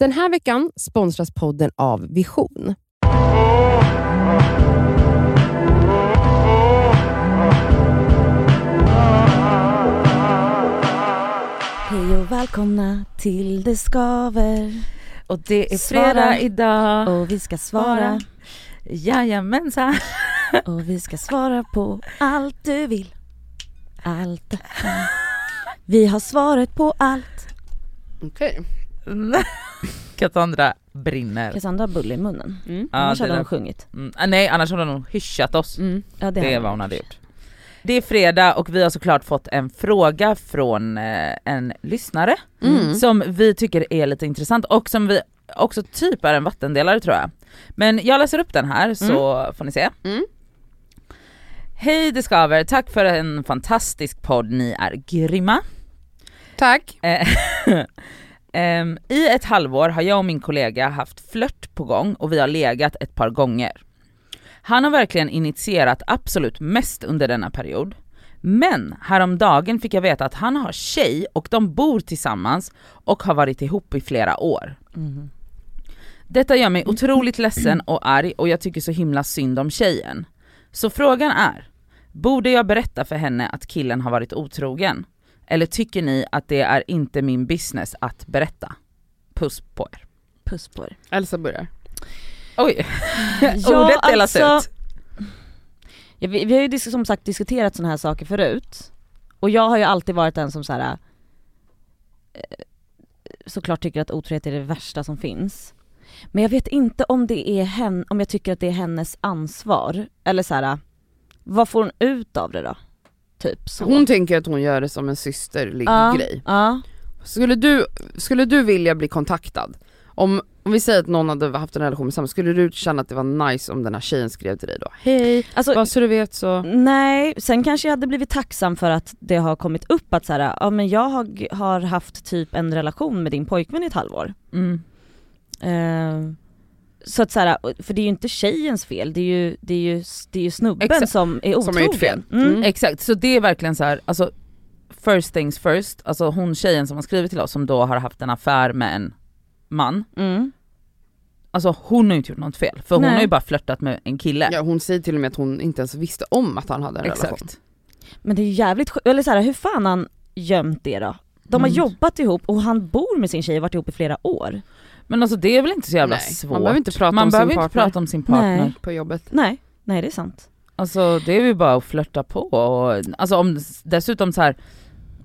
Den här veckan sponsras podden av Vision. Hej och välkomna till Det skaver Och det är Svara. fredag idag. och vi ska svara Jajamensan. och vi ska svara på allt du vill. Allt. Vi har svaret på allt. Okej. Cassandra brinner. Cassandra har bulle i munnen. Mm. Ja, Annars det hade hon sjungit. Mm, ah, nej annars hade hon hyschat oss. Mm. Ja, Det hade är vad hon hade gjort. Det är fredag och vi har såklart fått en fråga från eh, en lyssnare Mm. som vi tycker är lite intressant och som vi också typ är en vattendelare tror jag. Men jag läser upp den här så får ni se. Mm. Hej det skaver, tack för en fantastisk podd, ni är grymma. Tack. Ehm, I ett halvår har jag och min kollega haft flört på gång och vi har legat ett par gånger. Han har verkligen initierat absolut mest under denna period. Men häromdagen fick jag veta att han har tjej och de bor tillsammans och har varit ihop i flera år. Mhm. Detta gör mig otroligt ledsen och arg och jag tycker så himla synd om tjejen. Så frågan är, borde jag berätta för henne att killen har varit otrogen? Eller tycker ni att det är inte min business att berätta? Puss på er. Puss på er. Elsa börjar. Oj, Ja, ordet delas alltså- ut. Ja, vi, vi har ju som sagt diskuterat sådana här saker förut. Och jag har ju alltid varit den som så här, eh, såklart tycker att otrohet är det värsta som finns. Men jag vet inte om det är hen, om jag tycker att det är hennes ansvar. Eller så här, vad får hon ut av det då? Typ så. Hon tänker att hon gör det som en systerlig ja, grej. Ja. Skulle du, skulle du vilja bli kontaktad? Om, om vi säger att någon hade haft en relation med samma, skulle du känna att det var nice om den här tjejen skrev till dig då? Hej, Alltså, bara så du vet så... Nej, sen kanske jag hade blivit tacksam för att det har kommit upp att så här, ja men jag har, har haft typ en relation med din pojkvän i ett halvår. Mm. Så att så här, för det är ju inte tjejens fel, det är ju, det är ju, det är ju snubben Exakt. som är Som otrogen. har gjort fel. Mm. Mm. Exakt, så det är verkligen så här, alltså first things first, alltså hon tjejen som har skrivit till oss som då har haft en affär med en man, Mm. alltså hon har ju inte gjort något fel för hon Nej. har ju bara flörtat med en kille. Ja, hon säger till och med att hon inte ens visste om att han hade en relation. Exakt. Men det är ju jävligt eller så här, hur fan har han gömt det då? De har Mm. jobbat ihop och han bor med sin tjej och varit ihop i flera år. Men alltså det är väl inte så jävla Nej, svårt? man behöver inte prata Man om sin behöver inte partner. prata om sin partner. Nej. På jobbet. Nej, nej det är sant. Alltså det är ju bara att flörta på och, alltså om, dessutom så här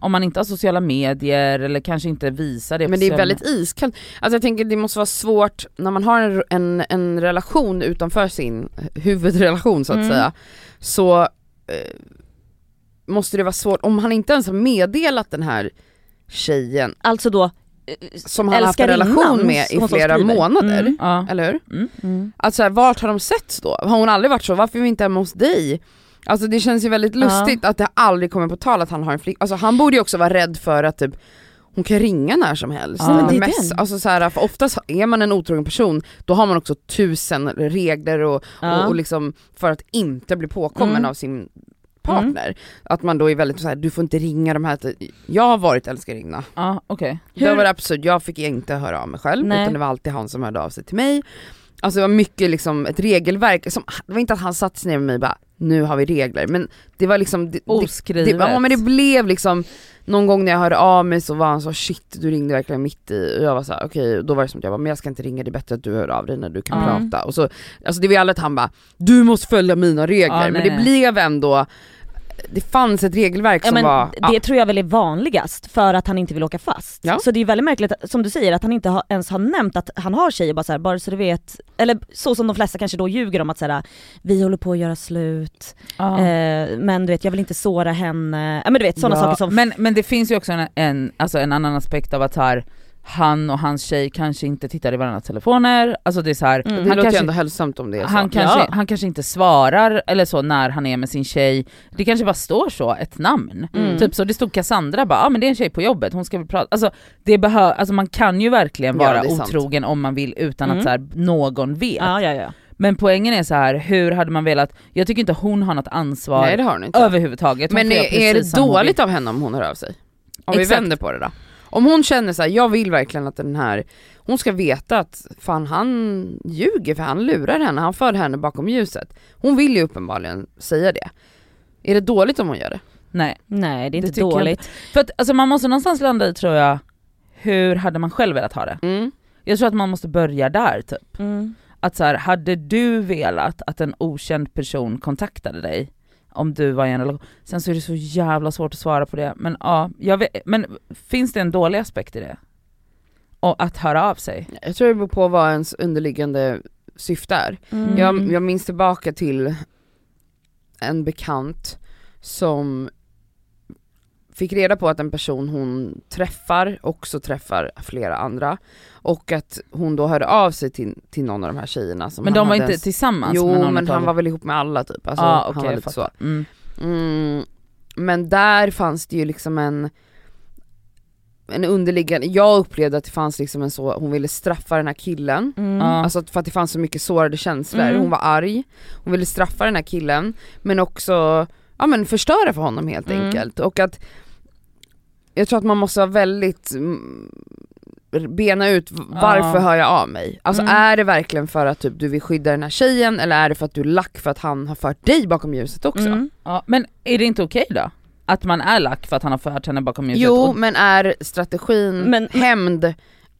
om man inte har sociala medier eller kanske inte visar det Men det är väldigt iskallt. Alltså jag tänker det måste vara svårt när man har en, en, en relation utanför sin huvudrelation så att Mm. säga. Så eh, måste det vara svårt, om han inte ens har meddelat den här tjejen Alltså då, som han haft en relation med i flera månader. Mm. Ja. Eller hur? Mm. Mm. Alltså här, vart har de setts då? Har hon aldrig varit så? Varför är vi inte hemma hos dig? Alltså det känns ju väldigt lustigt att det aldrig kommer på tal att han har en flick, alltså han borde ju också vara rädd för att typ hon kan ringa när som helst. Ja. är mess. Alltså så här, för oftast är man en otrogen person, då har man också tusen regler och, Ja. och, och liksom för att inte bli påkommen Mm. av sin partner. Att man då är väldigt så här, du får inte ringa de här, jag har varit älskarinna. Okej. Det Hur- var absurt, jag fick inte höra av mig själv Nej. utan det var alltid han som hörde av sig till mig. Alltså det var mycket liksom ett regelverk, som, det var inte att han satte sig ner med mig och bara nu har vi regler, men det var liksom, det, det, Oskrivet. det, ja, men det blev liksom, någon gång när jag hörde av mig så var han så shit du ringde verkligen mitt i, och jag var så här, okej, då var det som att jag bara, men jag ska inte ringa, det är bättre att du hör av dig när du kan Mm. prata. Och så, alltså det var ju aldrig att han bara, du måste följa mina regler, Ja, nej, men det nej. blev ändå, det fanns ett regelverk Ja, som men var, det tror jag väl är vanligast för att han inte vill åka fast. Ja. Så det är väldigt märkligt, som du säger, att han inte har, ens har nämnt att han har tjejer bara så här, bara så du vet, eller så som de flesta kanske då ljuger om att så här, vi håller på att göra slut, Ja. eh, men du vet jag vill inte såra henne, ja men du vet sådana Ja, saker som men, men det finns ju också en, en, alltså en annan aspekt av att här, han och hans tjej kanske inte tittar i varandras telefoner, alltså det är så här, Mm. det han, låter ju kanske, ändå hälsosamt om det är så. han, kanske, Ja. han kanske inte svarar eller så när han är med sin tjej, det kanske bara står så, ett namn. Mm. Typ så det stod Cassandra bara, ja ah, men det är en tjej på jobbet, hon ska väl prata, alltså, det behö, alltså man kan ju verkligen Ja, vara det är sant. otrogen om man vill utan Mm. att så här, någon vet. Ja ja ja. Men poängen är så här, hur hade man velat, jag tycker inte hon har något ansvar Nej det har hon inte. överhuvudtaget. Hon Men är, är det dåligt av henne om hon hör av sig? Om Exakt. vi vänder på det då. Om hon känner så här, jag vill verkligen att den här, hon ska veta att fan han ljuger för han lurar henne, han för henne bakom ljuset. Hon vill ju uppenbarligen säga det. Är det dåligt om hon gör det? Nej. Nej det är Det inte tycker jag dåligt. För att alltså, man måste någonstans landa i tror jag, hur hade man själv velat ha det? Mm. Jag tror att man måste börja där typ. Mm. Att så här, hade du velat att en okänd person kontaktade dig om du var i en relation? Sen så är det så jävla svårt att svara på det, men ja, jag vet, men finns det en dålig aspekt i det? Och att höra av sig? Jag tror det beror på vad ens underliggande syfte är. Mm. Jag, jag minns tillbaka till en bekant som fick reda på att en person hon träffar också träffar flera andra och att hon då hörde av sig till, till någon av de här tjejerna som Men han de var inte ens- tillsammans Jo men han var väl ihop med alla typ, alltså, ah, han okej, var lite så. Mm. Mm, men där fanns det ju liksom en en underliggande, jag upplevde att det fanns liksom en så, hon ville straffa den här killen Mm. Ja. Alltså för att det fanns så mycket sårade känslor, Mm. hon var arg, hon ville straffa den här killen men också ja, men förstöra för honom helt Mm. enkelt. Och att jag tror att man måste vara väldigt mm, bena ut varför Ja. hör jag av mig? Alltså Mm. är det verkligen för att typ, du vill skydda den här tjejen eller är det för att du är lack för att han har fört dig bakom ljuset också? Mm. Ja, men är det inte okej då? Att man är lack för att han har fört henne bakom ljuset? Jo och- men är strategin Men- hämnd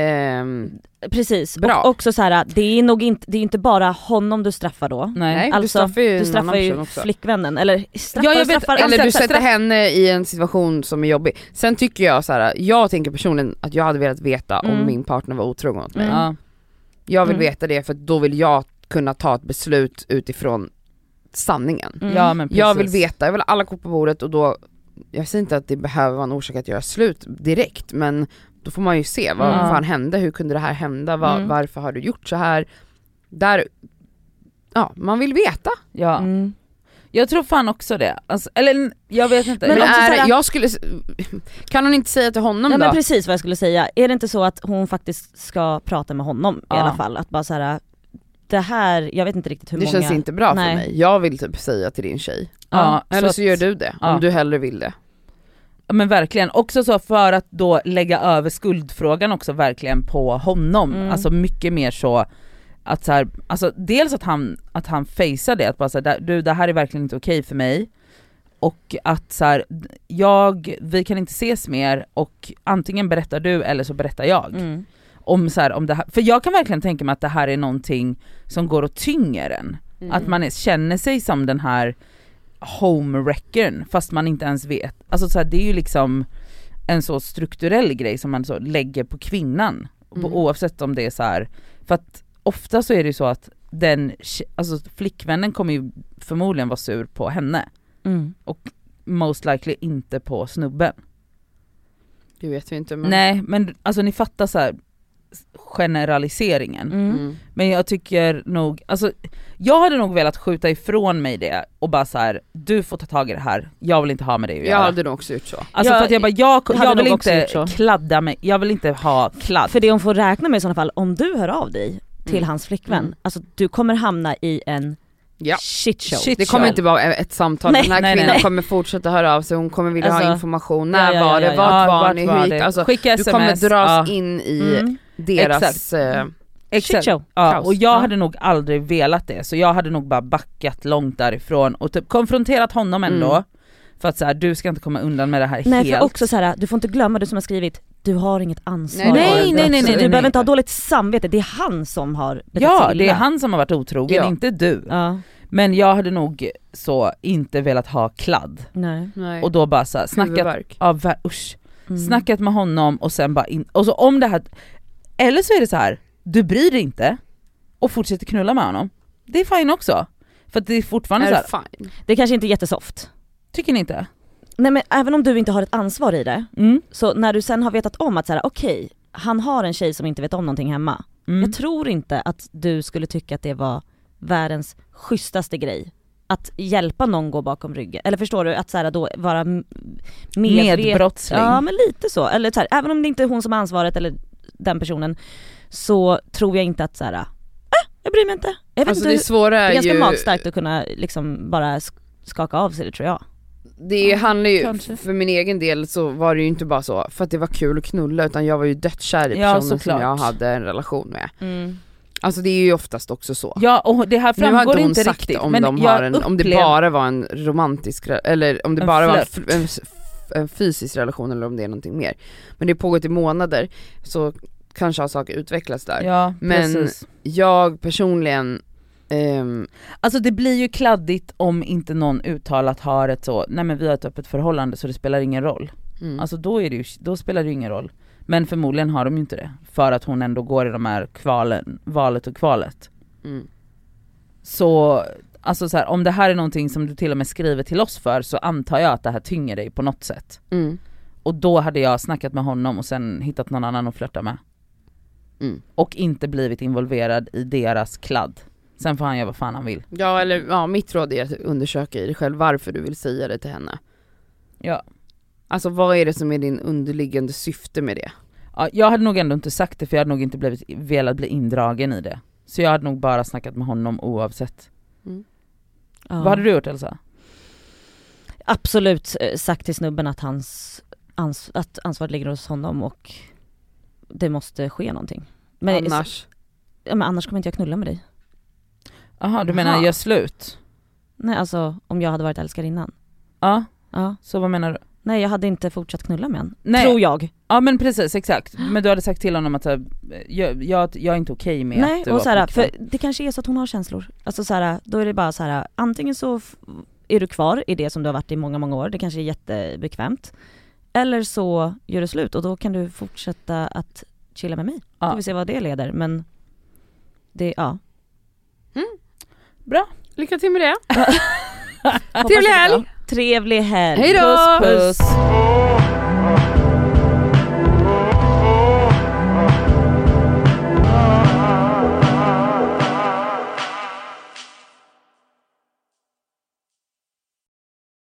ehm, Precis, Bra. och också så här, det är nog inte, det är inte bara honom du straffar då. Nej. nej, du Alltså, straffar ju Du straffar ju flickvännen, eller straffar Ja, jag vet, straffar Eller du sätter straff- henne i en situation som är jobbig. Sen tycker jag så här, jag tänker personligen att jag hade velat veta om Mm. min partner var otrogen mot mig. Mm. Ja. Jag vill Mm. veta det för då vill jag kunna ta ett beslut utifrån sanningen. Mm. ja men precis. Jag vill veta, jag vill ha alla kort på bordet och då, jag säger inte att det behöver vara en orsak att göra slut direkt men då får man ju se, vad Mm. fan hände, hur kunde det här hända, Var, Mm. varför har du gjort så här? Där, ja man vill veta. Ja. Mm. Jag tror fan också det. Alltså, eller jag vet inte. Men Men, är, så här- jag skulle, kan hon inte säga till honom Nej då? men precis vad jag skulle säga, är det inte så att hon faktiskt ska prata med honom i Ja. alla fall? Att bara så här. det här, jag vet inte riktigt hur det många... känns inte bra Nej. för mig. Jag vill typ säga till din tjej. ja, Eller att- så gör du det, ja. om du hellre vill det. Men verkligen, också så för att då lägga över skuldfrågan också verkligen på honom. Mm. Alltså mycket mer så att så här, alltså dels att han, att han facear det, att bara så här, du det här är verkligen inte okej för mig. Och att så här, jag, vi kan inte ses mer och antingen berättar du eller så berättar jag. Mm. Om så här, om det här, för jag kan verkligen tänka mig att det här är någonting som går och tynger en. Mm. Att man känner sig som den här homewreckern fast man inte ens vet. Alltså så här, det är ju liksom en så strukturell grej som man så lägger på kvinnan. Mm. Oavsett om det är så här. för att ofta så är det ju så att den, alltså flickvännen kommer ju förmodligen vara sur på henne. Mm. Most likely inte på snubben. Det vet vi inte men... Nej men alltså ni fattar så här generaliseringen. Mm. Mm. Men jag tycker nog, alltså jag hade nog velat skjuta ifrån mig det och bara så här: du får ta tag i det här, jag vill inte ha med dig att Jag göra. hade nog också gjort så. Alltså Jag- för att jag bara, jag, jag hade jag vill inte kladda mig, jag vill inte ha kladd. För det hon får räkna med i sådana fall, om du hör av dig till Mm. hans flickvän, Mm. alltså du kommer hamna i en Ja. shit show. Shit. Det kommer show. inte vara ett samtal, Nej, den här nej, kvinnan nej. kommer fortsätta höra av sig, hon kommer vilja ha Alltså, information, ja, när ja, var ja, det, ja. vart Ja, var vart ni, var hur gick det? det? Alltså, Skicka du kommer dras ja. in i Mm. Deras... Exakt. eh, Exakt. Shit show. Ja, Kaos. och jag Ja. hade nog aldrig velat det, så jag hade nog bara backat långt därifrån och typ konfronterat honom ändå. Mm. För att så här, du ska inte komma undan med det här Nej helt. för också så här, du får inte glömma du som har skrivit, du har inget ansvar. Nej, nej, det. nej, nej, nej, nej, Du nej. behöver inte ha dåligt samvete, det är han som har Ja, det är han som har varit otrogen, Ja. inte du. Ja, Men jag hade nog så inte velat ha kladd. nej. nej. Och då bara så här, snackat, Huvudvärk. ja, usch. Mm. snackat med honom och sen bara in, och så om det här, eller så är det så här, du bryr dig inte och fortsätter knulla med honom. Det är fine också. För det är fortfarande Är så det här, fine? Det kanske inte är jättesoft. tycker ni inte? Nej men även om du inte har ett ansvar i det, Mm. så när du sen har vetat om att så här, okej, han har en tjej som inte vet om någonting hemma. Mm. Jag tror inte att du skulle tycka att det var världens schysstaste grej. Att hjälpa någon gå bakom ryggen, eller förstår du? Att så här, då vara m- medvet- Medbrottsling. Ja men lite så, eller så här, även om det inte är hon som har ansvaret eller den personen så tror jag inte att så här, äh, jag bryr mig inte. Jag vet Alltså inte det hur, svåra det är är ganska ju... magstarkt att kunna liksom bara sk- skaka av sig det tror jag. det Ja, handlar ju, kanske. för min egen del så var det ju inte bara så för att det var kul att knulla utan jag var ju dödskär i Ja, personen som såklart. jag hade en relation med. Mm. Alltså det är ju oftast också så. Ja och det här nu har framgår inte hon inte sagt riktigt om, men de har en, om det upplev- bara var en romantisk, eller om det En bara var en, flört. f- en, f- en fysisk relation eller om det är någonting mer. Men det har pågått i månader så kanske har saker utvecklats där. Ja Men- precis. Jag personligen, ehm, Alltså det blir ju kladdigt om inte någon uttalat har ett så, nej men vi har ett öppet förhållande så det spelar ingen roll. mm. Alltså då, är det ju, då spelar det ju ingen roll. Men förmodligen har de ju inte det. För att hon ändå går i de här kvalen, valet och kvalet. mm. Så, alltså så här, om det här är någonting som du till och med skriver till oss för så antar jag att det här tynger dig på något sätt. Mm. Och då hade jag snackat med honom och sen hittat någon annan att flörta med. Mm. Och inte blivit involverad i deras kladd. Sen får han göra vad fan han vill. Ja eller ja, mitt råd är att undersöka i dig själv varför du vill säga det till henne. Ja. Alltså vad är det som är din underliggande syfte med det? Ja, jag hade nog ändå inte sagt det för jag hade nog inte blivit, velat bli indragen i det. Så jag hade nog bara snackat med honom oavsett. Ja. Vad hade du gjort Elsa? Absolut eh, sagt till snubben att, hans ans att ansvaret ligger hos honom och det måste ske någonting. Men Annars? Ja, men annars kommer inte jag knulla med dig. Jaha du Aha. menar gör slut? Nej alltså om jag hade varit älskarinnan. Ja, Ja. så vad menar du? Nej jag hade inte fortsatt knulla med honom. Nej. Tror jag. Ja men precis, exakt. Men du hade sagt till honom att här, jag, jag, jag är inte okej med Nej att du och var så här, för det kanske är så att hon har känslor. Alltså så här, då är det bara så här, antingen så är du kvar i det som du har varit i många, många år, det kanske är jättebekvämt. Eller så gör du slut och då kan du fortsätta att chilla med mig. Ja. Får vi se vad det leder men det, ja. Bra. Lycka till med det! Trevlig helg! Trevlig helg! Hej då! Puss puss!